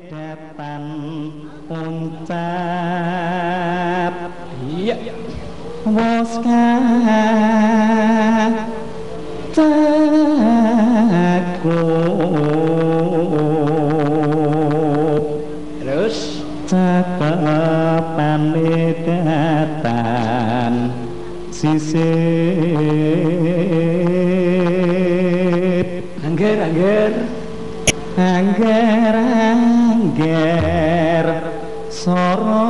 medatan uncap iya. Wos cakup terus? Cakepan medatan sisip soro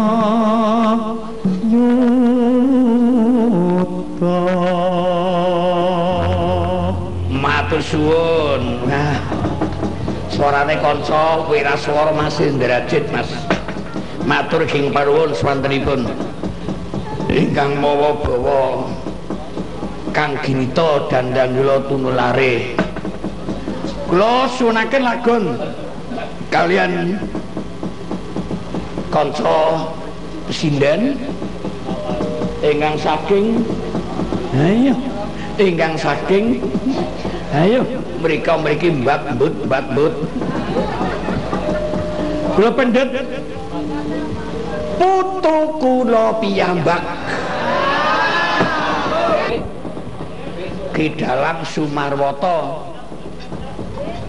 yuto matur suwun. Nah suarane kanca wiraswara Mas Indrajit Mas. Matur ing paruwun swantenipun. Ingkang mawa bawa Kang Ginito dan Dandula Tunulare. Kula suwunaken lagun. Kalian kanca sinden ingkang saking ayo. ingkang saking ayo. mereka mriki mbak mbut mbak mbut. Kula pendet putu kula piyambak. Kidalang Sumarwata.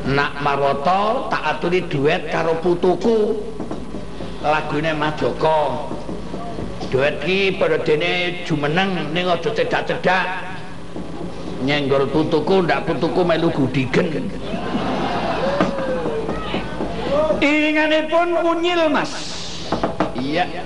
Nak Marwata tak aturi duet karo putuku lagune Mas Joko duet ki pada dene jumeneng ning aja cedak-cedak. Nyenggol putuku ndak putuku melu gudigen. Iringanipun unyil mas. Iya. Dika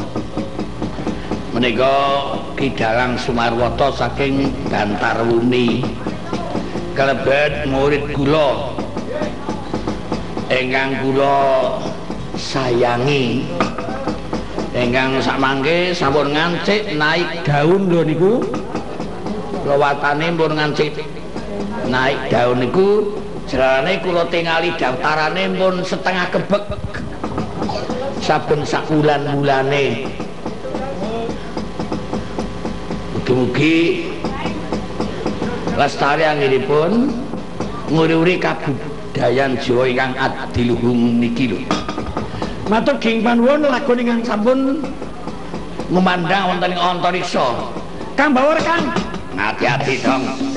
Menika Kidalang Sumarwata saking Bantarwuni. Kalebet murid kula ingkang kula sayangi. Ingkang sakmangke sampun ngancik naik daun lho niku. Lawatane pun ngancik naik daun niku Jarane kula tingali daftarane pun setengah kebek. Saben sakulan mulane. Mugi-mugi lestari anggenipun nguri-uri kabudayan Jawa ingkang adiluhung niki lho. Matur ging panuwun lagu ingkang sampun memandang wonten ing antariksa. Kang Bawor Kang. Hati-hati dong.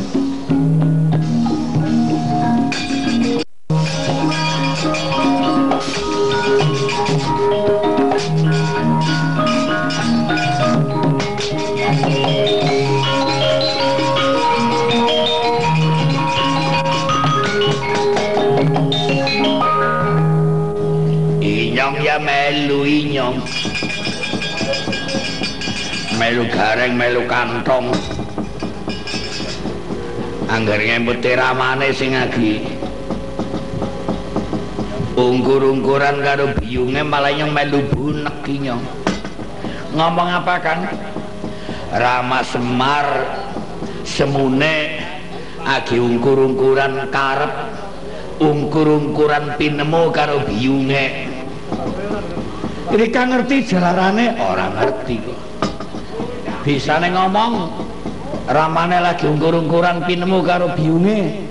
Melu inyong Melu gareng melu kantong. Angger ngempet ramane sing agi. Ungkur-ungkuran karo biyunge malah inyong melu bunek inyong Ngomong apa kan? Rama Semar semune agi ungkur-ungkuran karep. Ungkur-ungkuran pinemu karo biyunge Rika ngerti jalarane orang ngerti kok. Bisane ngomong ramane lagi ungkur-ungkuran pinemu karo biyunge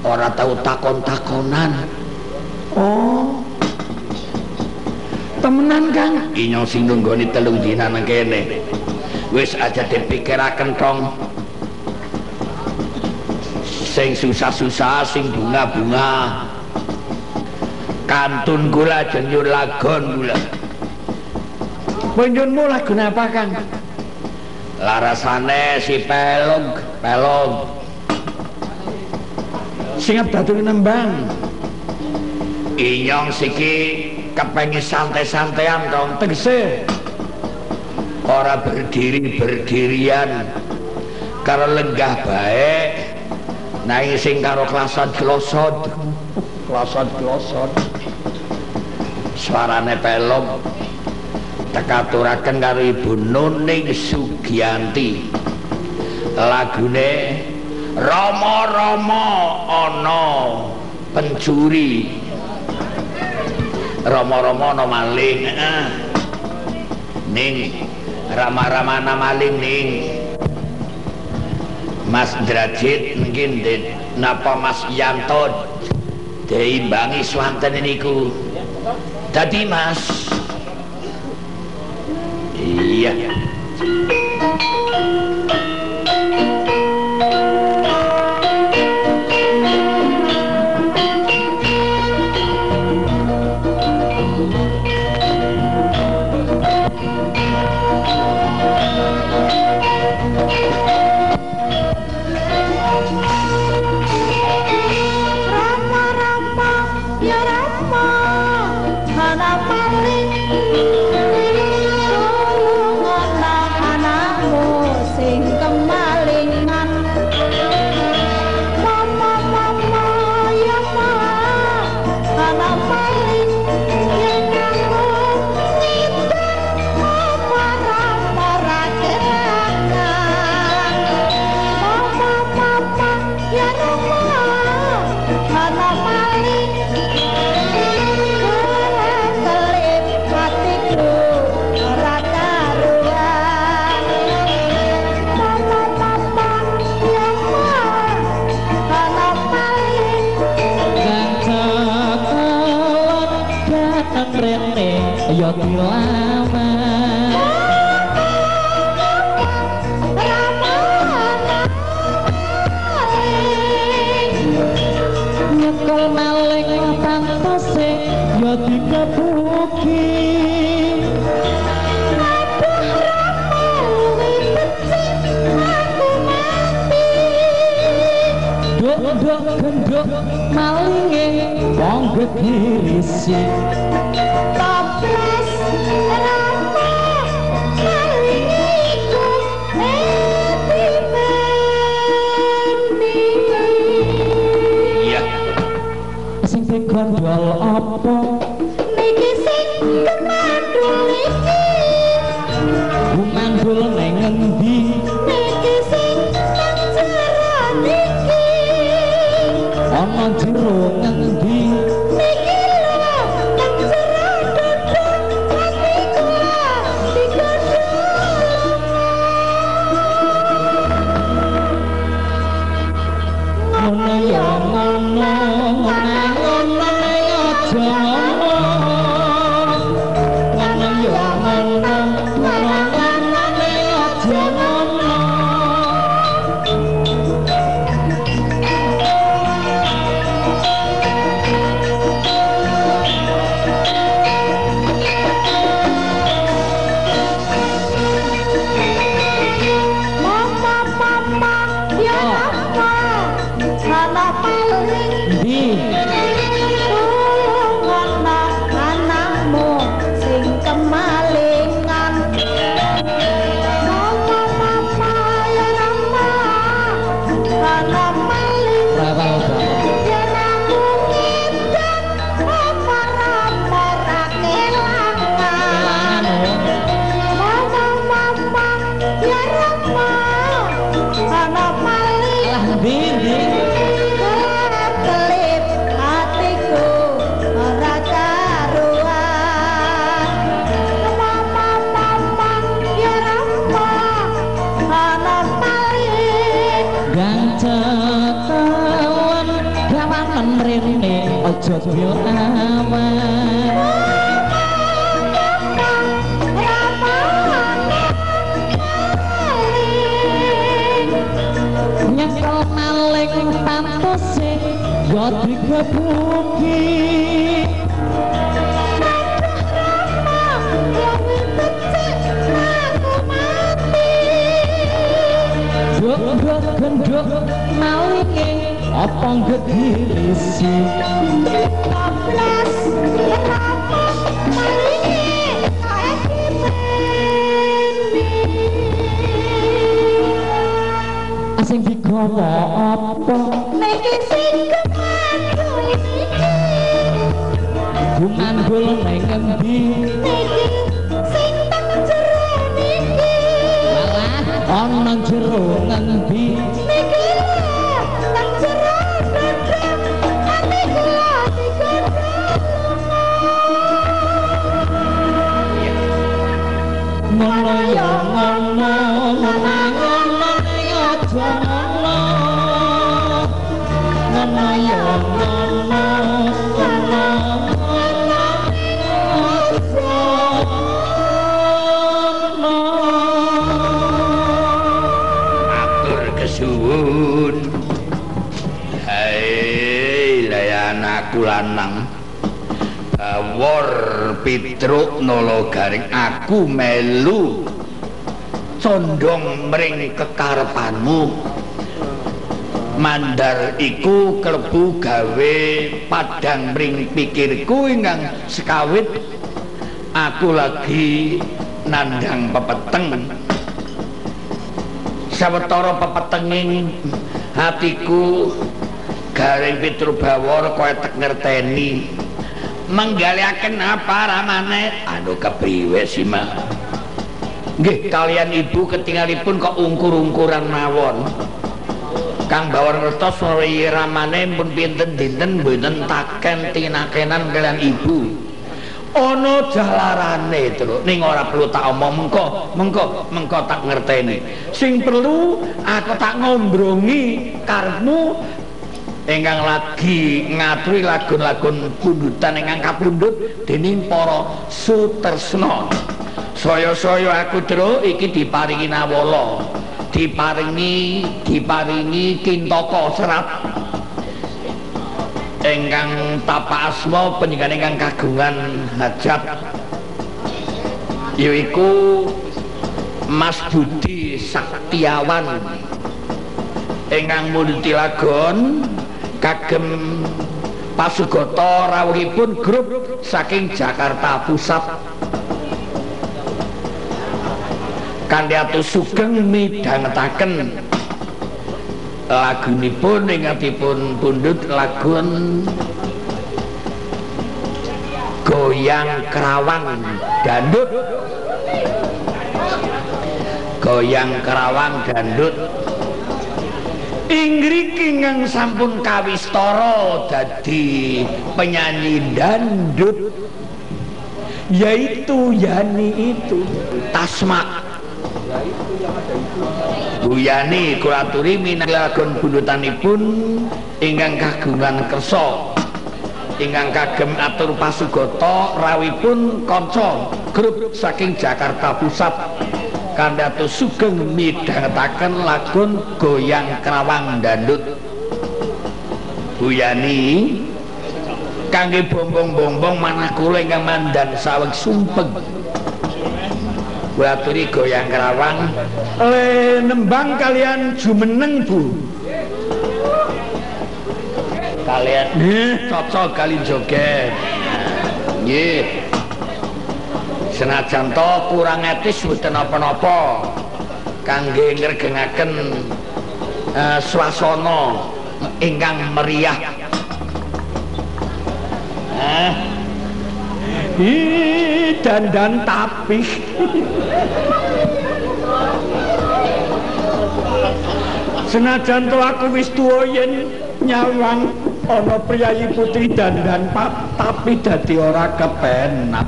ora tahu takon-takonan. Oh. Temenan kang? Inyong sing nunggoni telung dina nang kene. Wis aja dipikiraken tong. Sing susah-susah sing bunga-bunga kantun kula jenjur lagon kula penjunmu lagu apa kang? Larasane si pelog pelog sing abdatu nembang. Inyong siki kepengi santai-santaian dong tegese. Ora berdiri berdirian. Karo lenggah baik nanging sing karo klasot klosot klosot suarane pelom tekaturaken karo ibu Nuning Sugianti. Lagune Rama-rama ana pencuri Rama-rama ana maling. Heeh. Ning. Rama-rama ana maling ning. Mas Drajit mungkin napa Mas Yanto? Diimbangi swanten niku dadi Mas. Iya Niki sing ngendi Niki sing teng jero niki Walah, ana jero ngendi pitruk nolo garing aku melu. Condong mring kekarepanmu mandar iku klebu gawe padang mring pikirku ingkang sekawit. Aku lagi nandang pepeteng. Sawetara pepetenging hatiku garing Pitrubawara kaya tek ngerteni. Menggaliaken apa ramane? Aduh kepriwe sih mah nggih kalian ibu ketinggalipun kok ungkur-ungkuran mawon Kang Bawon ngertos sore ramane pun pinten dinten mboten taken tinakenan kalian ibu. Ana jalarane to ning ora perlu tak omong mengko mengko mengko tak ngerteni. Sing perlu aku tak ngombrongi karepmu ingkang lagi ngaturi lagun-lagun pundutan ingkang kapundhut dening para sutresna. Saya-saya aku Dra iki diparingi nawala, diparingi diparingi kintaka serat. Ingkang tapa asma panjenengan ingkang kagungan hajat. Yaiku Mas Budi Saktiawan. Ingkang multilagon kagem pasugata rawuhipun grup saking Jakarta Pusat kanthi atus sugeng midhangetaken lagunipun ingatipun pundhut lagun goyang kerawang dandut. Goyang kerawang dandut. Inggrik ingkang sampun kawistara dadi penyanyi dandut. Yaitu Yani itu Tasma Bu Yani kula aturi minangka bundutanipun ingkang kagungan kersa. Ingkang kagem atur pasugata rawipun kanca grup saking Jakarta Pusat. Kandatus sugeng midhangetaken lagun goyang kerawang dandut. Buyani kangge bombong-bombong manah kula ingkang mandan saweg sumpeng kula aturi goyang kerawang. Le nembang kalian jumeneng Bu. Kalian eh cocok kali joget. Nggih. Senajan to kurang etis mboten napa-napa kangge ngregengaken uh, swasana ingkang meriah. Eh Ih, dandan tapih senajan to aku wis tuwa yen nyawang ana priyayi putri dandan pap tapi dadi ora kepenak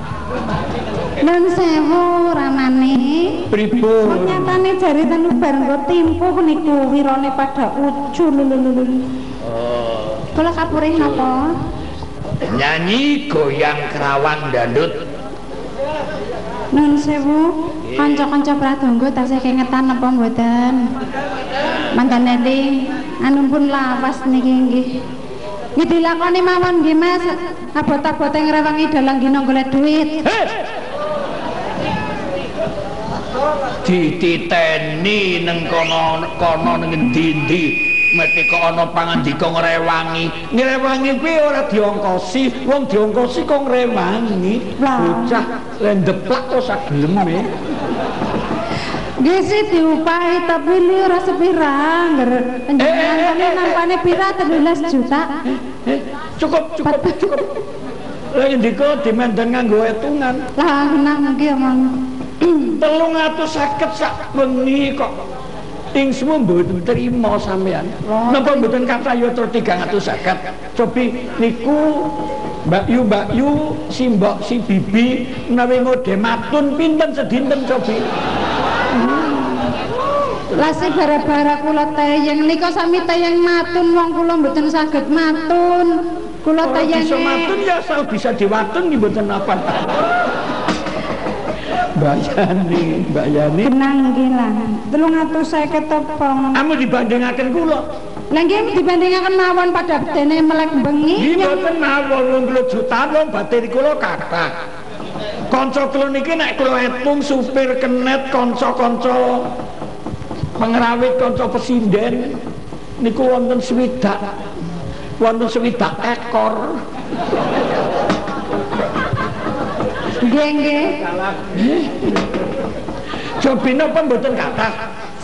Nun sewu ramane. pripun Nyatane jari ten bar nggo timpuh niku wirane pada ucul lululul. oh Kula kapure napa? nyanyi goyang kerawang dandut Nun sewu kanca-kanca pradonga tasih kengetan napa mboten? Mantan Nedi, anu pun lawas niki nggih. Nggih dilakoni mawon nggih Mas. Abot-abote ngrewangi dalang dina golek duit. dititeni neng kono kono neng endi-endi mesti kok ana pangandika ngrewangi ngrewangi kuwi ora diongkosi wong diongkosi kok ngrewangi Lah. bocah lendeplak kok sak geleme Nggih sih diupahi tapi li ora sepira. Ngger panjenengan eh, eh, nampane pira 13 juta. eh cukup cukup cukup lha ndika dimenden nganggo etungan Lah omong. telung atus seket sak bengi kok ing semua mboten terima sampean napa mboten terus tiga atus seket cobi niku Mbak Yu, Mbak Yu, si Mbok, si Bibi, menawi ngode matun pinten sedinten cobi. Lah sih bara-bara kula teyeng nika sami teyeng matun wong kula mboten saged matun. Kula teyeng bisa matun ya asal bisa diwatun nggih mboten apa. Mbak Yani, Mbak Yani. Benang nggih lah. 350 topong. Kamu dibandingaken kula. Lah nggih dibandingaken mawon pada dene melek bengi. Iki mboten mawon 20 juta wong batir kula kathah. Kanca kula niki nek kula etung supir kenet kanca-kanca pengrawit kanca pesinden niku wonten swidak. Wonten swidak ekor. Nggih nggih. Jobi napa mboten kathah?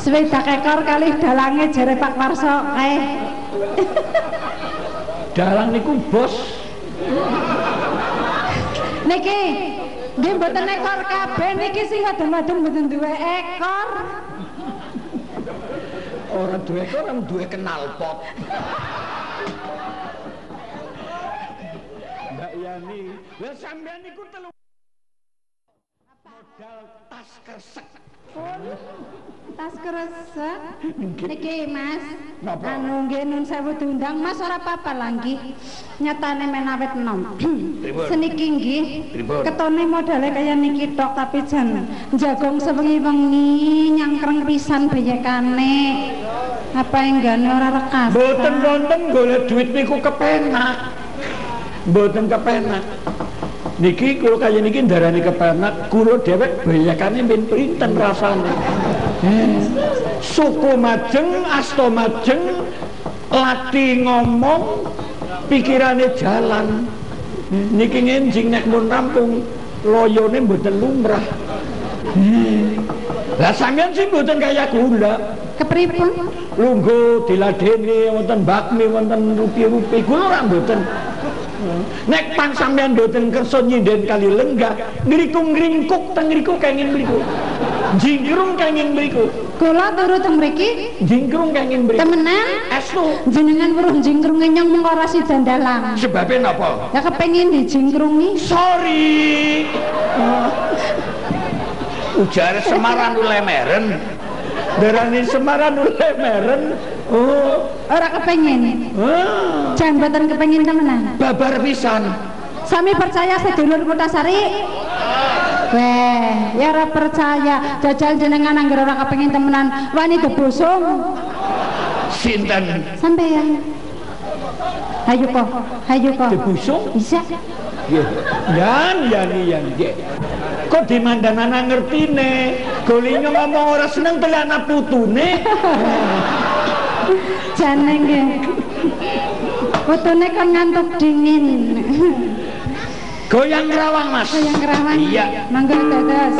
Swidak ekor kali dalange jere Pak Warso kae. Dalang niku bos. Niki nggih mboten ekor kabeh niki sing adem-adem mboten duwe ekor. Ora duwe ekor, ora duwe knalpot. Mbak Yani, lha sampean niku telu modal tas tas Tas kresek. Niki Mas. Napa? Anu nggih nun sewu diundang Mas ora apa-apa lah nggih. Nyatane menawet nom. Seniki nggih. Ketone modele kaya niki tok tapi jan jagong sewengi-wengi nyangkreng pisan bayekane. Apa enggane ora rekas. Mboten wonten golek duit niku kepenak. Mboten kepenak. Niki kula kaya niki ndarani kepenak, kula dhewek bayakane min printen rasane. Eh, Suku majeng, asta majeng, lati ngomong, pikirane jalan. Niki ngenjing nek mun rampung loyone mboten lumrah. Eh, Lah sampean sih mboten kaya kula. Kepripun? lungguh diladeni wonten bakmi wonten rupi-rupi kula ora mboten nek pang sampean mboten kersa nyinden kali lenggah ngriku ngringkuk teng ngriku kenging mriku. Jingkrung kenging mriku. Kula turu teng mriki? Jingkrung kenging mriku. Temenan? Estu jenengan weruh jingkrung nyong mengko ora sida dalang. sebabnya napa? Ya kepengin dijingkrungi. sorry. Ujar Semaran ulemeren darani Semaran ulemeren oh Ora kepengin. ah, Jan mboten kepengin temenan. babar pisan Sami percaya sedulur Kutasari? Weh, ya ora percaya. Jajal jenengan anggar ora kepengin temenan wani debosong. sinten Sampeyan. Hayu kok, hayu kok. debusung Bisa. Nggih. Yan yan yan Kok dimandanana ngertine? Golinyo ngomong ora seneng telana putune. Jane nggih. Fotone kan ngantuk dingin. Goyang rawang, Mas. Yang kerawan. Iya. Mangga dadas.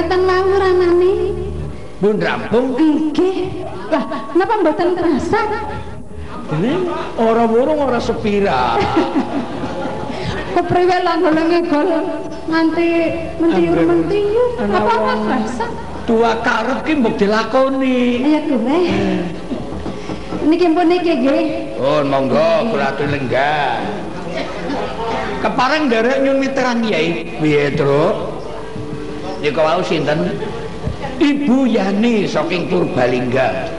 Ngoten mawur anane. pun rampung Nggih. Lah, napa mboten terasa? Ini orang burung orang sepira Kepriwe lan golonge gol nganti mentiur-mentiur. Apa ora kerasa? tua karep ki mbok dilakoni Ya kuwe. Niki pun niki nggih. oh monggo kula atur lenggah kepareng derek nyun miteran yai piye truk niku wau sinten Ibu Yani saking Purbalingga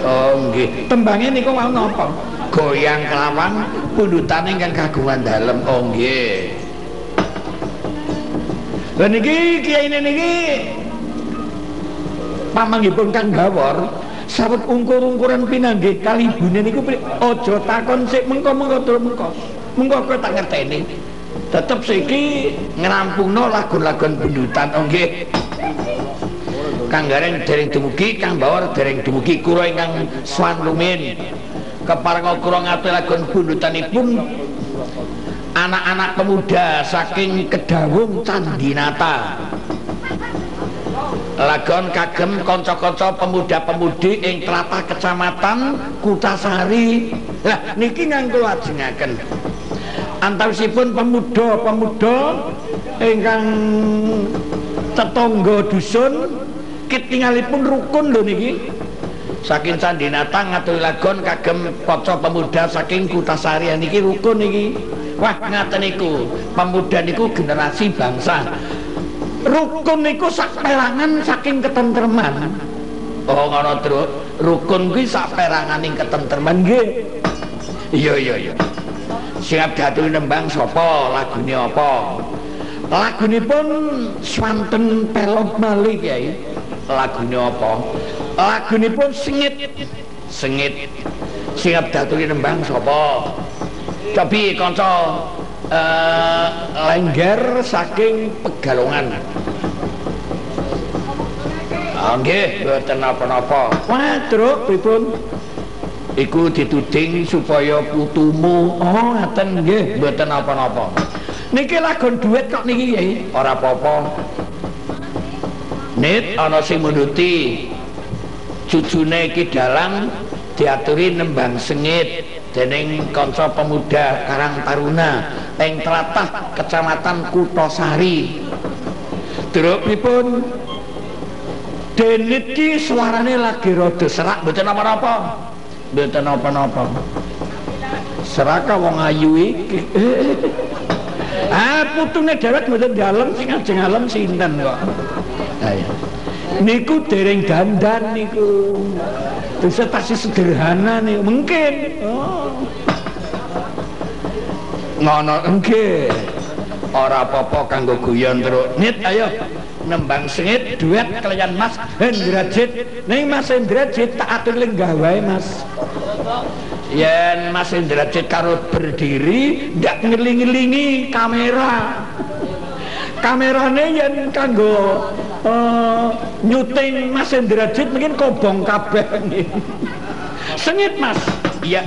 Oh nggih tembange niku wau napa goyang kelawan pundutan ingkang kagungan dalem oh nggih Lah niki kiyaine niki pamanggipun Kang Gawor sawet ungkur-ungkuran pinanggih kali ibune niku aja takon sik mengko-mengko tur mengko. Mengko kowe tak ngerteni. Tetep siki ngrampungno lagu-lagon pendutan oh nggih. Kang Gareng dereng dumugi, Kang Bawor dereng dumugi kula ingkang swan rumin. Kepareng kula ngaturaken bundutanipun anak-anak pemuda saking Kedawung Candinata. Lagon kagem kanca-kanca pemuda-pemudi ing tlatah kecamatan Kutasari. Lah niki nganggo ajengaken. Antawisipun pemuda-pemuda ingkang tetangga dusun ketingalipun rukun lho niki. Saking Candinata ngatur lagon kagem kaca pemuda saking Kutasari niki rukun niki. Wah ngaten niku, pemuda niku generasi bangsa. Rukun niku sak perangan saking ketentreman. Oh ngono Truk. Rukun kuwi sak peranganing ketentreman nggih. Iya iya iya. Siap diaturi nembang sapa, lagune apa? Lagunipun swanten pelop malih Kyai. Lagune apa? Lagunipun sengit. Sengit. Siap diaturi nembang sapa? Tapi kanca eh, lengger saking Pegalongan. Ah nggih, mboten napa-napa. Wah, Truk, pripun? Iku dituding supaya putumu. Oh, ngaten nggih. Mboten napa-napa. Niki lagon duet kok niki Kyai. Ora apa-apa. Nit ana sing munduti cucune Ki Dalang diaturi nembang sengit dening kanca pemuda Karang Taruna ing tlatah Kecamatan Kutosari. Truk pripun? Denit ki suarane lagi rada serak Mboten napa-napa. Mboten napa-napa. Seraka wong ayu iki. ah, putune dhewek mboten dalem sing ajeng alem sinten kok. Ayo. Niku dereng dandan niku. Bisa tasih sederhana nih, mungkin. Oh. Ngono nggih. Ora apa-apa kanggo guyon terus. Nit ayo nembang sengit duet kalian Mas Hendrajit, ning Mas Hendrajit tak atur lenggah wae Mas. yen Mas Indrajit karo berdiri ndak ngeling-ngelingi kamera. Kamerane yen kanggo eh, nyuting Mas Hendrajit mungkin kobong kabeh. Sengit Mas. Iya.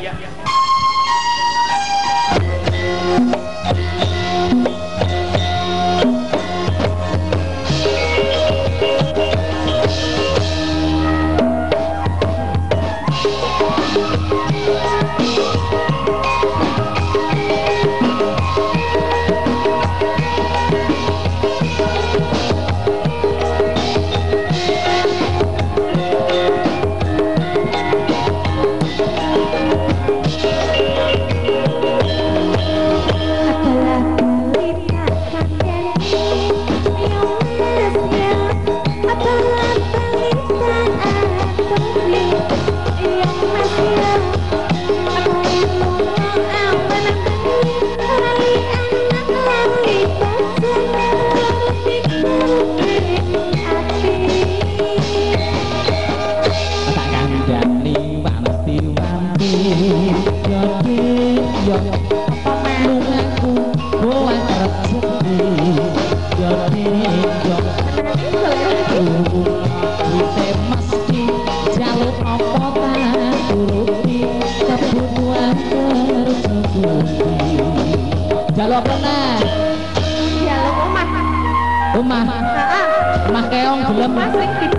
Classic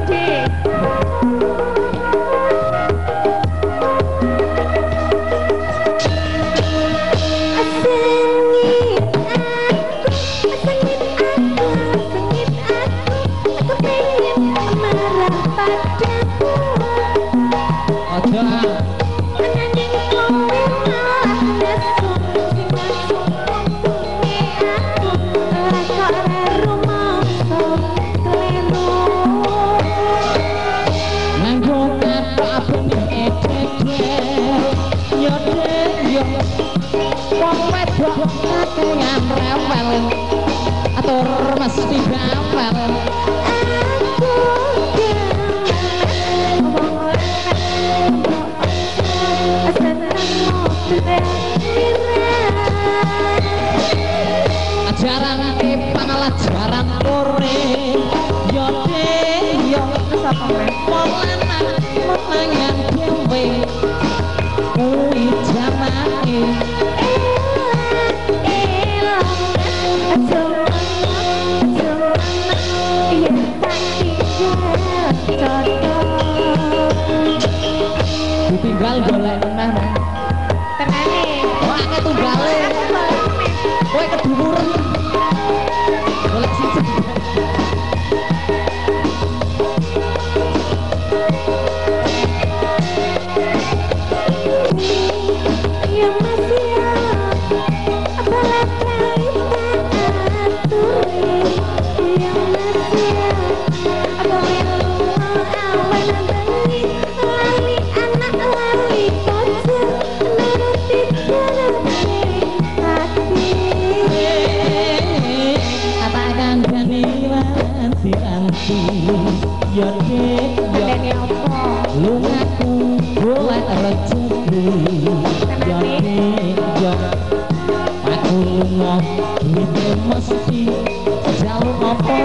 apa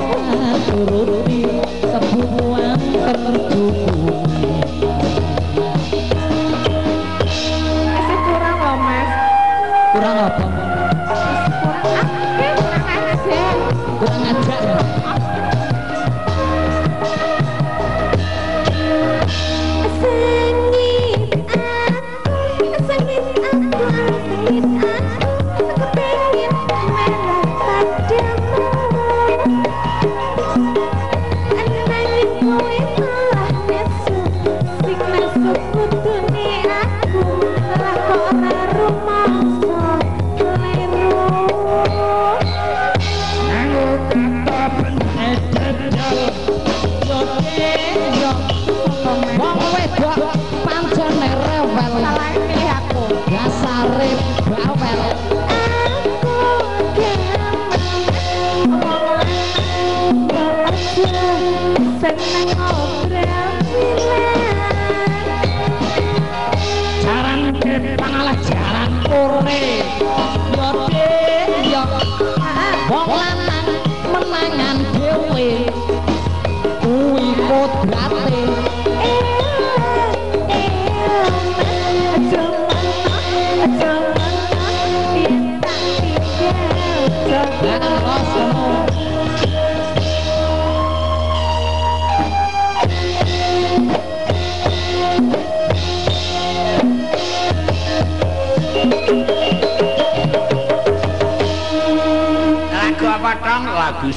turuti sebuah terbuka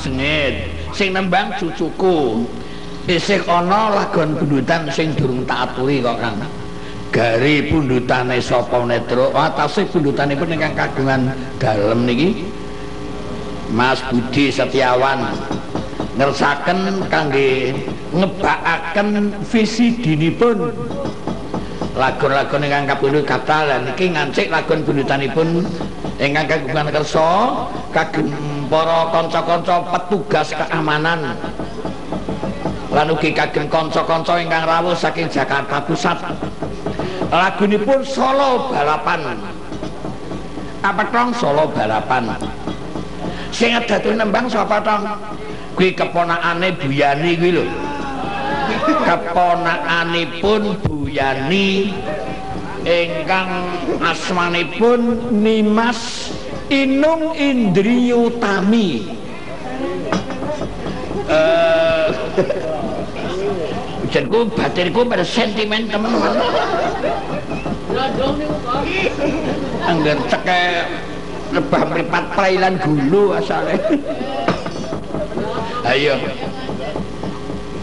sengit. Sing nembang cucuku. Isih ana lagon bundutan sing durung tak aturi kok Kang. Gari bundutane sapa netro? Atase bundutanipun ingkang kagungan dalem niki. Mas Budi Setiawan ngersaken kangge ngebakaken visi dinipun lagun-lagun ingkang kapundhut kathah lan niki ngancik lagun bundutanipun ingkang kagungan kersa kagem para kanca-kanca petugas keamanan. Lan ugi kagem kanca-kanca ingkang rawuh saking Jakarta Pusat. Lagunipun Solo Balapan. Apa tong Solo Balapan? Sing dadi nembang sapa tong kuwi keponakane Buyani kuwi lho. Keponakanipun Buyani. Ingkang asmanipun Nimas Inung Indriyutami eh Jenku batinku pada sentimen teman-teman. Angger ceke lebah mripat prailan gulu asale. Ayo.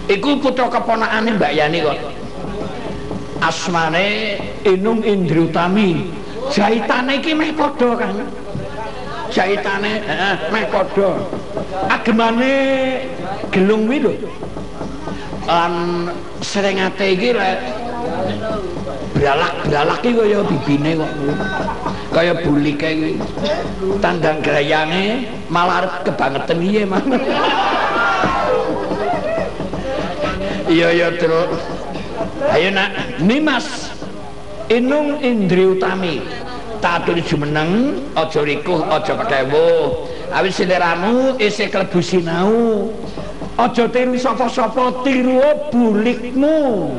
Iku putra keponakane Mbak Yani kok. Asmane Inung Indriutami. Jaitane iki meh padha kan. Jaitane heeh meh padha. Agemane gelung kuwi lho. Lan serengate iki lek bralak-bralak iki kaya bibine kok. Kaya bulike iki. Tandang grayange malah arep kebangetan iye mah. Iya iya terus. Ayo nak, Nimas. Inung Indri Utami. Tak aturi jumeneng, aja rikuh, aja ketewuh. Awit seleramu isih klebu sinau. Aja tiru sapa-sapa, tiru bulikmu.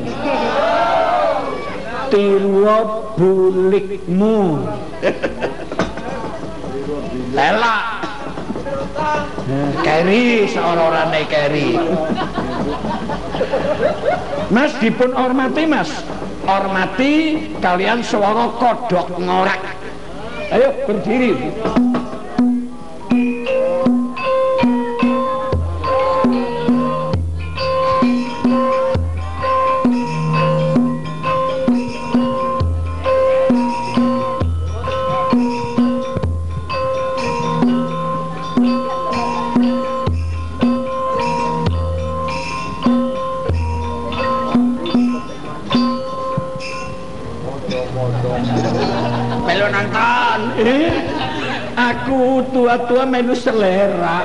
Tiru bulikmu. Lela. Keri seorang-orangnya keri. Mas dipun hormati Mas. Hormati kalian suara kodok ngorak. Ayo berdiri. Melu selera.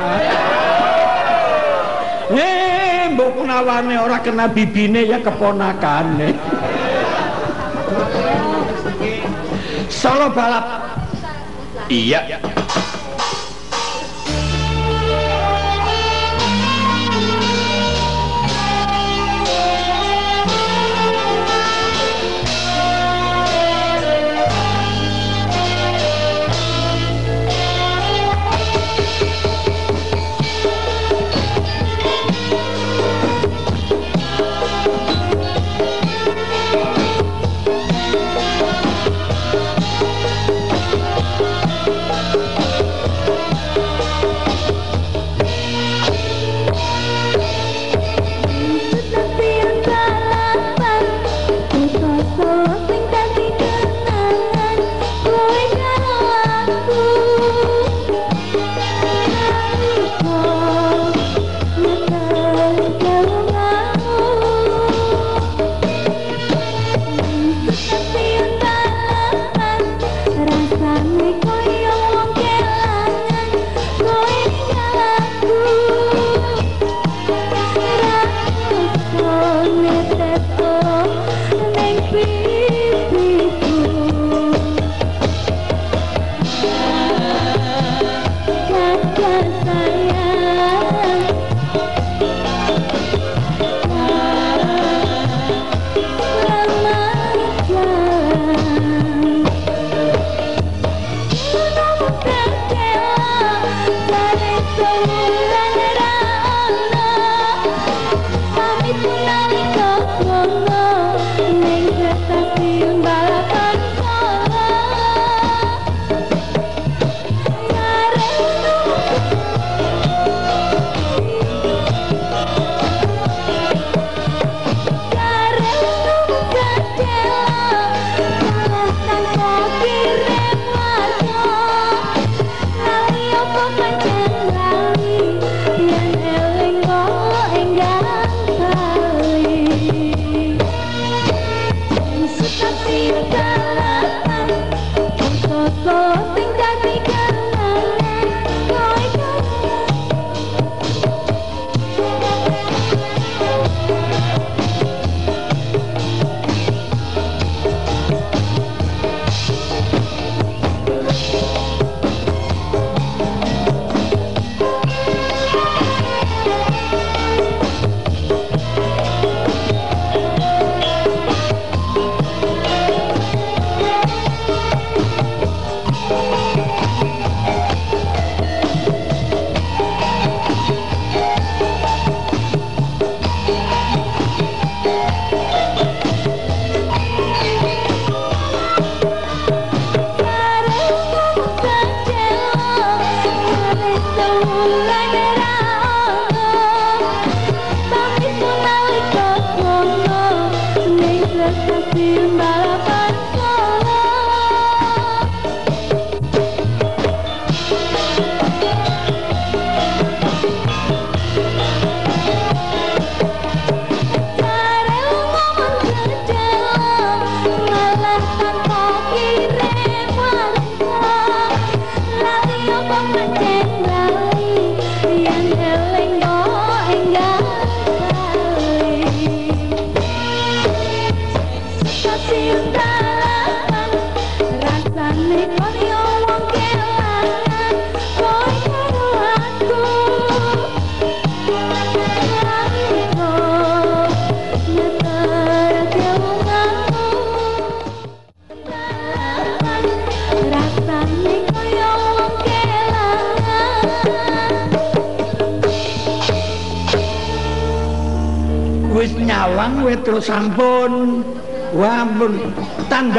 Eh, mbok punawane ora kena bibine ya keponakane. Solo balap. Iya.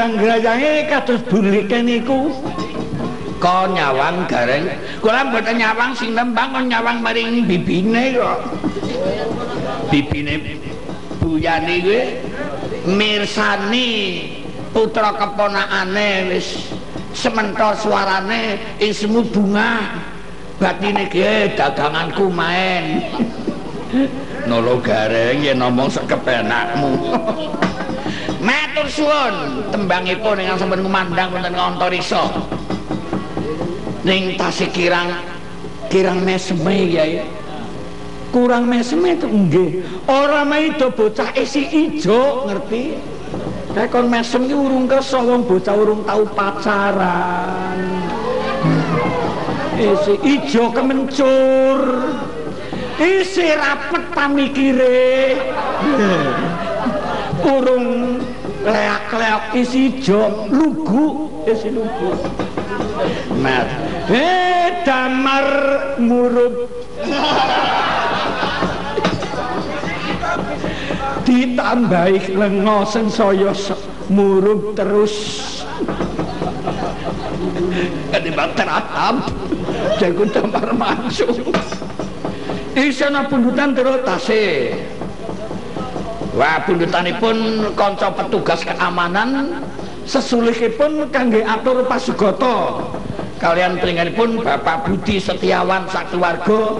Tandang grayange kados bulike niku kok nyawang gareng. Kula mboten nyawang sing nembang kok nyawang maring bibine kok. Bibine buyane kuwi mirsani putra keponakane wis sementor suarane ing semu bunga. Batine ge daganganku main nolo gareng yen ngomong sekepenakmu matur suwun tembangipun ingkang sampun kumandhang wonten Antarisa ning tasih kirang mesme ya kurang mesme itu nggih ora maido bocah isi ijo ngerti Kayak kon mesem ki urung kersa wong bocah urung tau pacaran. Isi ijo kemencur. Isi rapet pamikire. Urung leak-leak isi ijo lugu, isi lugu. Mat. Eh damar murup. ditambahi lengo sensaya murub terus ketimbang teratap jago tampar masuk isana pundutan terus tase wah pundutanipun konco petugas keamanan sesulihipun kangge atur pasugoto kalian pun Bapak Budi Setiawan sak keluarga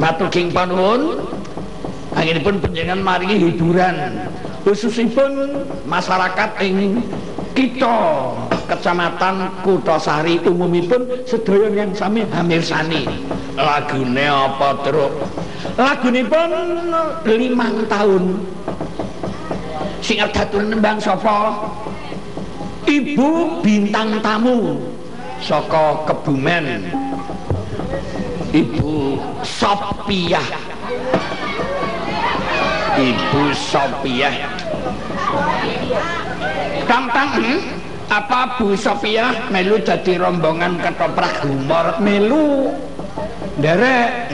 matur king panuwun. Anginipun panjenengan maringi hiburan khususipun masyarakat ing kita kecamatan Kutasari umumipun sedaya yang sami hamirsani lagune apa truk lagunipun limang tahun. Sing datun nembang sapa? Ibu bintang tamu saka kebumen. Ibu Sopiah Ibu Sopiah Gampang hmm? apa Bu Sopiah melu jadi rombongan ketoprak humor? Melu. Derek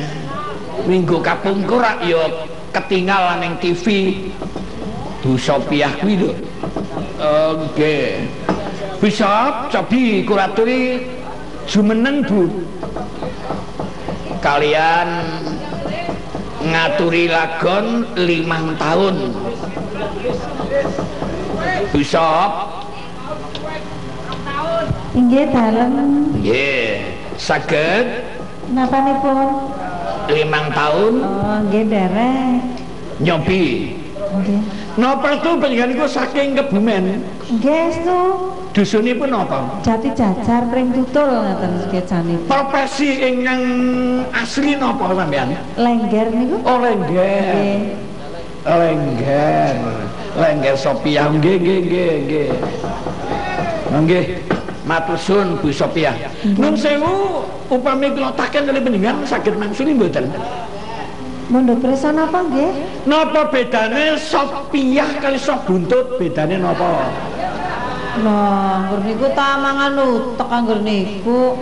minggu kapungkur yo ketinggalan yang TV Bu Sopiah kuwi lho. Oke. Bisa cobi kuraturi jumeneng Bu. Kalian ngaturi lagon limang tahun. Bisa. Inggih dalem. nggih. Saged. Napa nipun? Limang tahun Oh, nggih derek. nyobi Nggih. Napa tuh panjenengan iku saking Kebumen? Nggih estu. Dusunipun napa? Jati jajar pring tutul ngoten sketsane. Profesi ingkang asli napa sampean? Lengger niku. Oh lengger. Nggih. Lengger. Lengger Sopiah nggih nggih nggih nggih. Nggih. Matur suwun Bu Sopiah. Nun sewu upami kula taken kali panjenengan saged mangsuli mboten? Mundhut prisa napa nggih? Napa bedane Sopiah kali sop buntut bedane napa? Lah, nggur niku ta mangan utek anggur niku.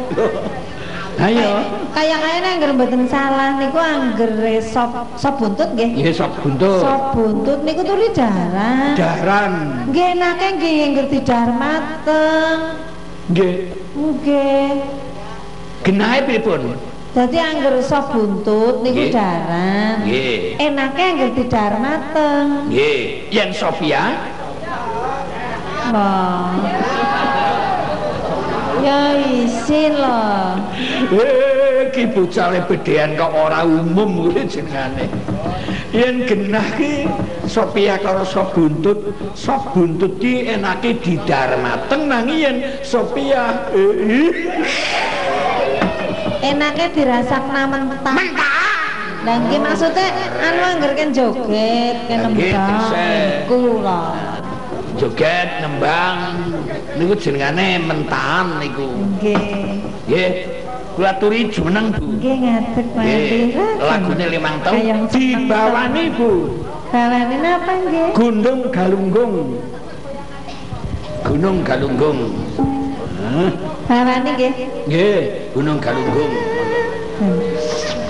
Ayo. Kayak kayaknya anggur mboten salah niku anggur sop sop buntut nggih. Nggih sop buntut. Sop buntut niku tuli daran. Daran. Nggih enake nggih anggur didar mateng. Nggih. Nggih. Genahe pripun? Dadi anggur sop buntut niku daran. nggih Enake anggur didar mateng. nggih yen Sophia Lah. Ya isin loh. Eh, ki bocah bedean kok ora umum kuwi jenengane. Yen genah ki Sophia karo sop buntut, sop buntut ki enake didar mateng nanging yen eh, Enake dirasakna mentah. mentah Lah iki maksude anu angger kan joget, kan Nggih, nembang. tesih. Iku lho. joget nembang niku jenengane mentahan niku Nggih. nggih kula aturi jumeneng Bu Nggih ngadeg nggih lagune limang tahun dibawani Bu Bawani napa nggih? Gundung Galunggung. Gunung Galunggung Bawani nggih. nggih Gunung Galunggung.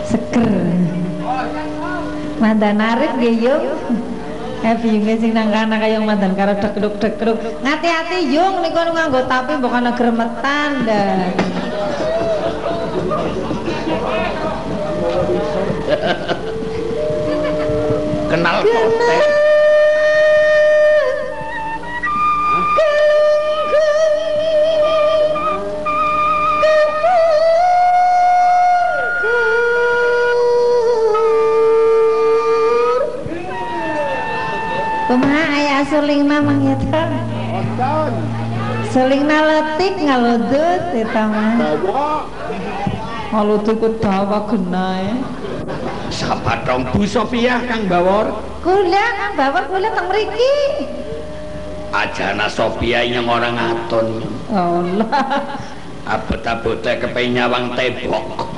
Seger. Mandan arif nggih yung. Eh biyunge sing nang kana kaya mandan karo dekruk-dekruk. Ngati-ati yung niku nganggo tapi bukan gremetan Kenal kotek. Kumaha aya sulingna mangyata? Sulingna letik ngaludut eta mah. Ngaludut ku dawa genae. Sapa dong Bu Sofiah Kang Bawor? Kula kan bawa kula teng mriki. Ajana Sofiah yang orang aton. Allah. Abot-abote kepengen nyawang tebok.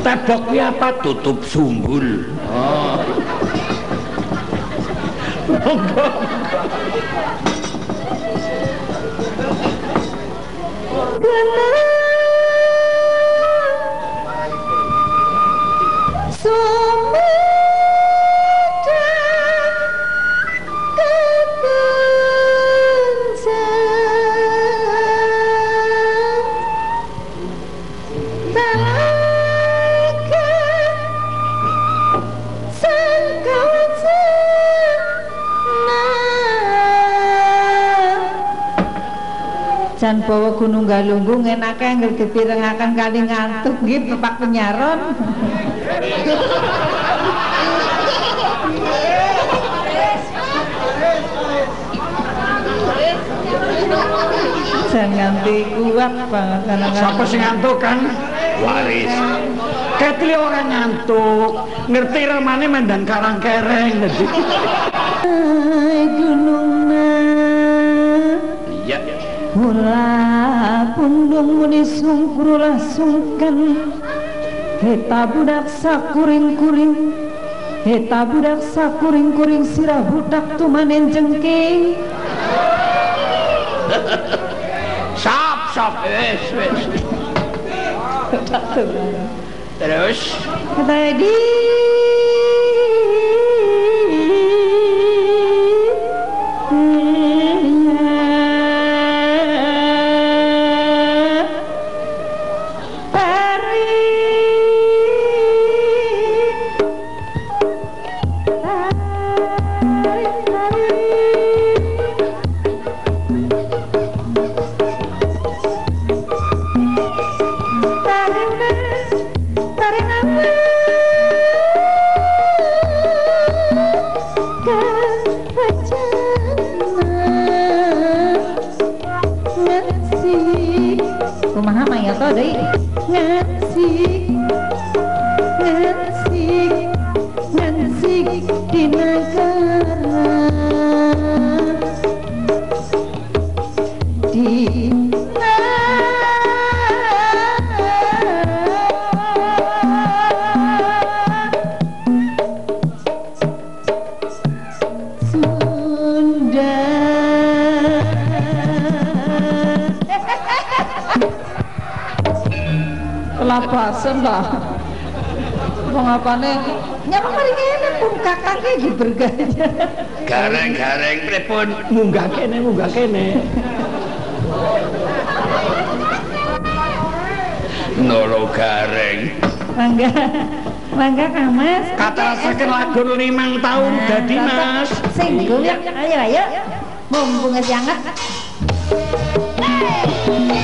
tebok kuwi apa? Tutup sumbul. Oh. Monggo. bawa gunung galunggung enake anggere dipirengaken kali ngantuk nggih pepak penyaron. Jan nganti kuat banget kadang-kadang. Siapa sing ngantuk kan? Waris. Ketli orang ngantuk, ngerti remane mandan karang kereng dadi. Ay, gunungna Iya. Mula pundung disungkurlah sungkan heta budak sakuring-kuring. Heta budak sakuring-kuring sirah budak tumanen jengking sap sap. Wes wes terus? Kata kumaha mayasa deui ngansik ngansik ngansik dinaga kelapasan lah Wong apane? Nyapa mari kene pun kakak iki bergaya. Gareng-gareng pripun? Munggah kene, munggah kene. Nolo gareng. mangga mangga Kang Mas. Katarasaken lagu limang tahun dadi Mas. sing ya ayo ayo. Mumpung anget Padahal